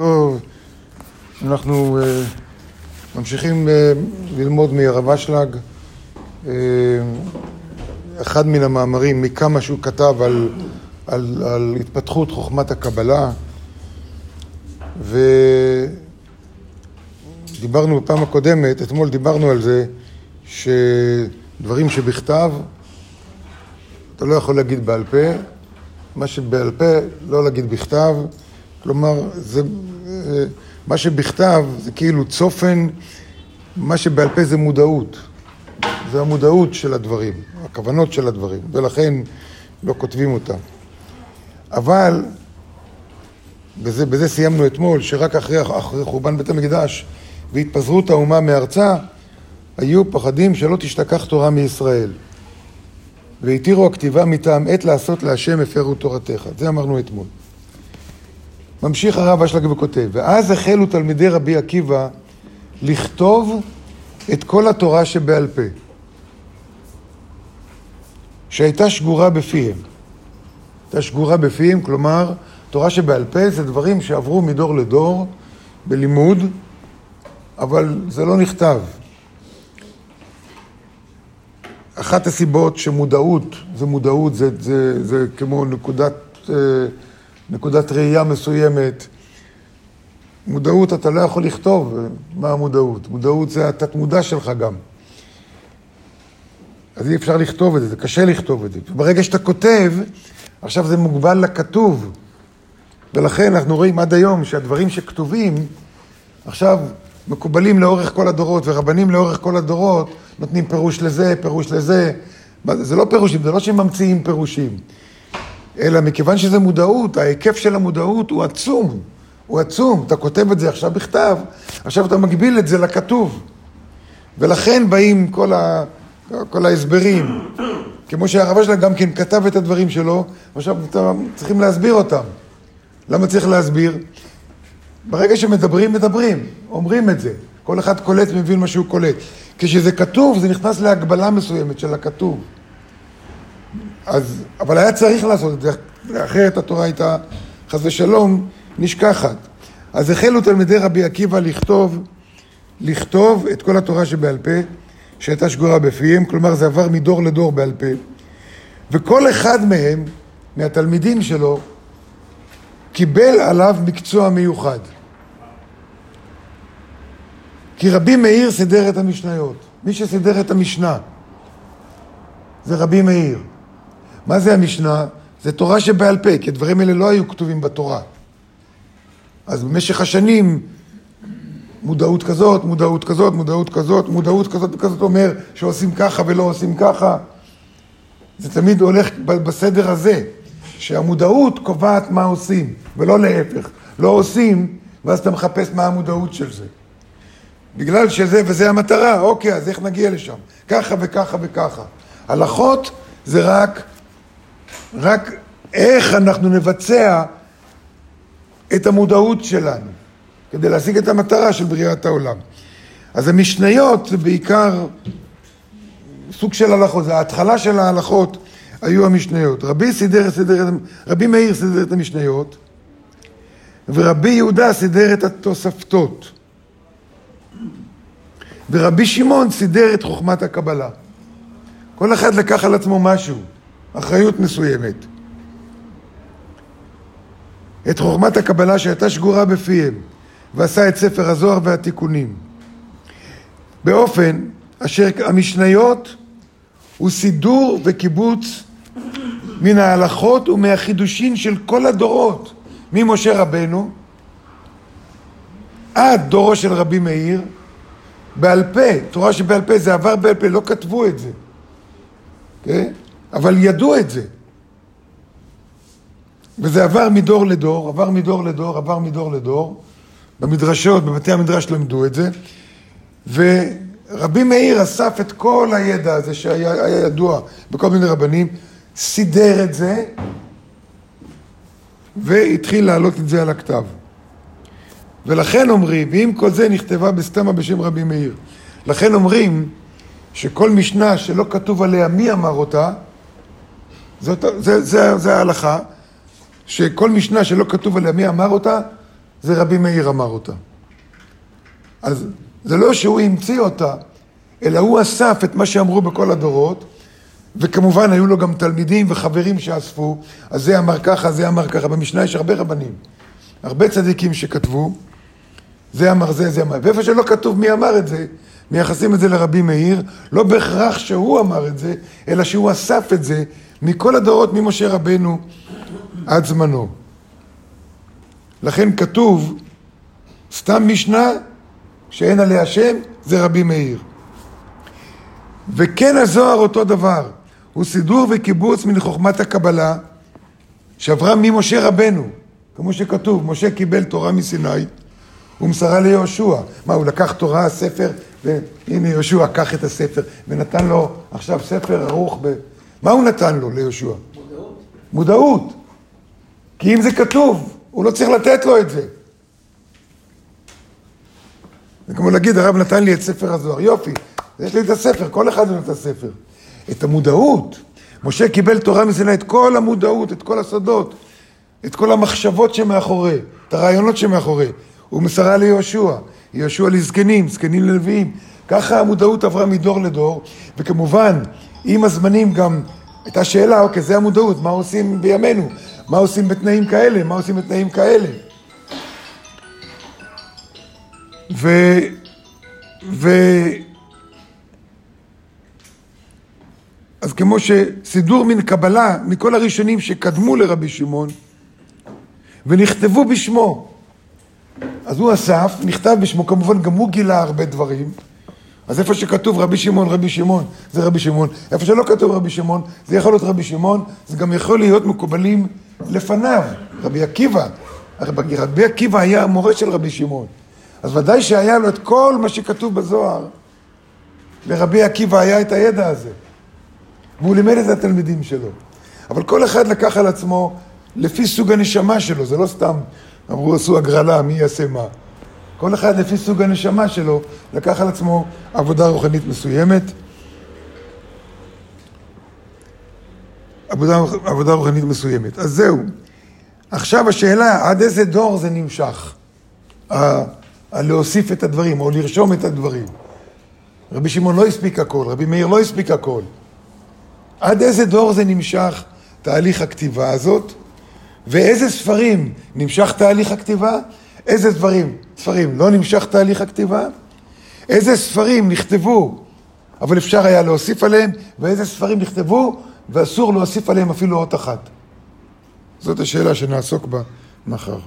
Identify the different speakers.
Speaker 1: טוב, אנחנו uh, ממשיכים uh, ללמוד מהרב אשלג, uh, אחד מן המאמרים מכמה שהוא כתב על, על, על התפתחות חוכמת הקבלה, ודיברנו בפעם הקודמת, אתמול דיברנו על זה, שדברים שבכתב אתה לא יכול להגיד בעל פה, מה שבעל פה לא להגיד בכתב, כלומר, זה, מה שבכתב זה כאילו צופן, מה שבעל פה זה מודעות. זה המודעות של הדברים, הכוונות של הדברים, ולכן לא כותבים אותם. אבל, בזה, בזה סיימנו אתמול, שרק אחרי, אחרי חורבן בית המקדש והתפזרות האומה מארצה, היו פחדים שלא תשתכח תורה מישראל. והתירו הכתיבה מטעם עת לעשות להשם הפרו תורתך. זה אמרנו אתמול. ממשיך הרב אשלג וכותב, ואז החלו תלמידי רבי עקיבא לכתוב את כל התורה שבעל פה, שהייתה שגורה בפיהם. הייתה שגורה בפיהם, כלומר, תורה שבעל פה זה דברים שעברו מדור לדור בלימוד, אבל זה לא נכתב. אחת הסיבות שמודעות, זה מודעות, זה, זה, זה כמו נקודת... אה, נקודת ראייה מסוימת. מודעות אתה לא יכול לכתוב מה המודעות. מודעות זה התת-מודע שלך גם. אז אי אפשר לכתוב את זה, זה קשה לכתוב את זה. ברגע שאתה כותב, עכשיו זה מוגבל לכתוב. ולכן אנחנו רואים עד היום שהדברים שכתובים, עכשיו מקובלים לאורך כל הדורות, ורבנים לאורך כל הדורות נותנים פירוש לזה, פירוש לזה. זה לא פירושים, זה לא שהם ממציאים פירושים. אלא מכיוון שזה מודעות, ההיקף של המודעות הוא עצום. הוא עצום. אתה כותב את זה עכשיו בכתב, עכשיו אתה מגביל את זה לכתוב. ולכן באים כל, ה, כל ההסברים. כמו שהרב שלהם גם כן כתב את הדברים שלו, עכשיו צריכים להסביר אותם. למה צריך להסביר? ברגע שמדברים, מדברים, אומרים את זה. כל אחד קולט ומבין מה שהוא קולט. כשזה כתוב, זה נכנס להגבלה מסוימת של הכתוב. אז, אבל היה צריך לעשות את זה, אחרת התורה הייתה, חס ושלום, נשכחת. אז החלו תלמידי רבי עקיבא לכתוב, לכתוב את כל התורה שבעל פה, שהייתה שגורה בפיהם, כלומר זה עבר מדור לדור בעל פה, וכל אחד מהם, מהתלמידים שלו, קיבל עליו מקצוע מיוחד. כי רבי מאיר סידר את המשניות. מי שסידר את המשנה זה רבי מאיר. מה זה המשנה? זה תורה שבעל פה, כי הדברים האלה לא היו כתובים בתורה. אז במשך השנים, מודעות כזאת, מודעות כזאת, מודעות כזאת, מודעות כזאת וכזאת אומר שעושים ככה ולא עושים ככה. זה תמיד הולך בסדר הזה, שהמודעות קובעת מה עושים, ולא להפך. לא עושים, ואז אתה מחפש מה המודעות של זה. בגלל שזה וזה המטרה, אוקיי, אז איך נגיע לשם? ככה וככה וככה. הלכות זה רק רק איך אנחנו נבצע את המודעות שלנו, כדי להשיג את המטרה של בריאת העולם. אז המשניות זה בעיקר סוג של הלכות, זה ההתחלה של ההלכות היו המשניות. רבי, סידר, סידר, רבי מאיר סידר את המשניות, ורבי יהודה סידר את התוספתות. ורבי שמעון סידר את חוכמת הקבלה. כל אחד לקח על עצמו משהו. אחריות מסוימת. את חוכמת הקבלה שהייתה שגורה בפיהם, ועשה את ספר הזוהר והתיקונים. באופן אשר המשניות הוא סידור וקיבוץ מן ההלכות ומהחידושין של כל הדורות, ממשה רבנו עד דורו של רבי מאיר, בעל פה, תורה שבעל פה, זה עבר בעל פה, לא כתבו את זה. Okay? אבל ידעו את זה. וזה עבר מדור לדור, עבר מדור לדור, עבר מדור לדור. במדרשות, בבתי המדרש למדו את זה. ורבי מאיר אסף את כל הידע הזה שהיה ידוע בכל מיני רבנים, סידר את זה, והתחיל להעלות את זה על הכתב. ולכן אומרים, ואם כל זה נכתבה בסתמה בשם רבי מאיר, לכן אומרים שכל משנה שלא כתוב עליה מי אמר אותה, זאת, זה, זה, זה ההלכה, שכל משנה שלא כתוב עליה מי אמר אותה, זה רבי מאיר אמר אותה. אז זה לא שהוא המציא אותה, אלא הוא אסף את מה שאמרו בכל הדורות, וכמובן היו לו גם תלמידים וחברים שאספו, אז זה אמר ככה, זה אמר ככה. במשנה יש הרבה רבנים, הרבה צדיקים שכתבו, זה אמר זה, זה אמר. ואיפה שלא כתוב מי אמר את זה, מייחסים את זה לרבי מאיר, לא בהכרח שהוא אמר את זה, אלא שהוא אסף את זה מכל הדורות ממשה רבנו עד זמנו. לכן כתוב, סתם משנה שאין עליה שם, זה רבי מאיר. וכן הזוהר אותו דבר, הוא סידור וקיבוץ מן חוכמת הקבלה שעברה ממשה רבנו, כמו שכתוב, משה קיבל תורה מסיני ומסרה ליהושע. מה, הוא לקח תורה, ספר, והנה יהושע קח את הספר ונתן לו עכשיו ספר ערוך ב... מה הוא נתן לו ליהושע? מודעות. מודעות. כי אם זה כתוב, הוא לא צריך לתת לו את זה. זה כמו להגיד, הרב נתן לי את ספר הזוהר. יופי, יש לי את הספר, כל אחד נותן את הספר. את המודעות. משה קיבל תורה מסיני, את כל המודעות, את כל הסודות, את כל המחשבות שמאחורי, את הרעיונות שמאחורי. הוא מסרה ליהושע, יהושע לזקנים, זקנים לנביאים. ככה המודעות עברה מדור לדור, וכמובן, עם הזמנים גם הייתה שאלה, אוקיי, זה המודעות, מה עושים בימינו? מה עושים בתנאים כאלה? מה עושים בתנאים כאלה? ו... ו... אז כמו שסידור מן קבלה מכל הראשונים שקדמו לרבי שמעון ונכתבו בשמו. אז הוא אסף, נכתב בשמו, כמובן גם הוא גילה הרבה דברים. אז איפה שכתוב רבי שמעון, רבי שמעון, זה רבי שמעון. איפה שלא כתוב רבי שמעון, זה יכול להיות רבי שמעון, זה גם יכול להיות מקובלים לפניו. רבי עקיבא, רבי עקיבא היה המורה של רבי שמעון. אז ודאי שהיה לו את כל מה שכתוב בזוהר. לרבי עקיבא היה את הידע הזה. והוא לימד את התלמידים שלו. אבל כל אחד לקח על עצמו לפי סוג הנשמה שלו, זה לא סתם אמרו עשו הגרלה, מי יעשה מה. כל אחד לפי סוג הנשמה שלו לקח על עצמו עבודה רוחנית מסוימת. עבודה, עבודה רוחנית מסוימת. אז זהו. עכשיו השאלה, עד איזה דור זה נמשך? להוסיף את הדברים, או לרשום את הדברים. רבי שמעון לא הספיק הכל, רבי מאיר לא הספיק הכל. עד איזה דור זה נמשך, תהליך הכתיבה הזאת, ואיזה ספרים נמשך תהליך הכתיבה, איזה דברים, ספרים לא נמשך תהליך הכתיבה, איזה ספרים נכתבו, אבל אפשר היה להוסיף עליהם, ואיזה ספרים נכתבו, ואסור להוסיף עליהם אפילו אות אחת. זאת השאלה שנעסוק בה מחר.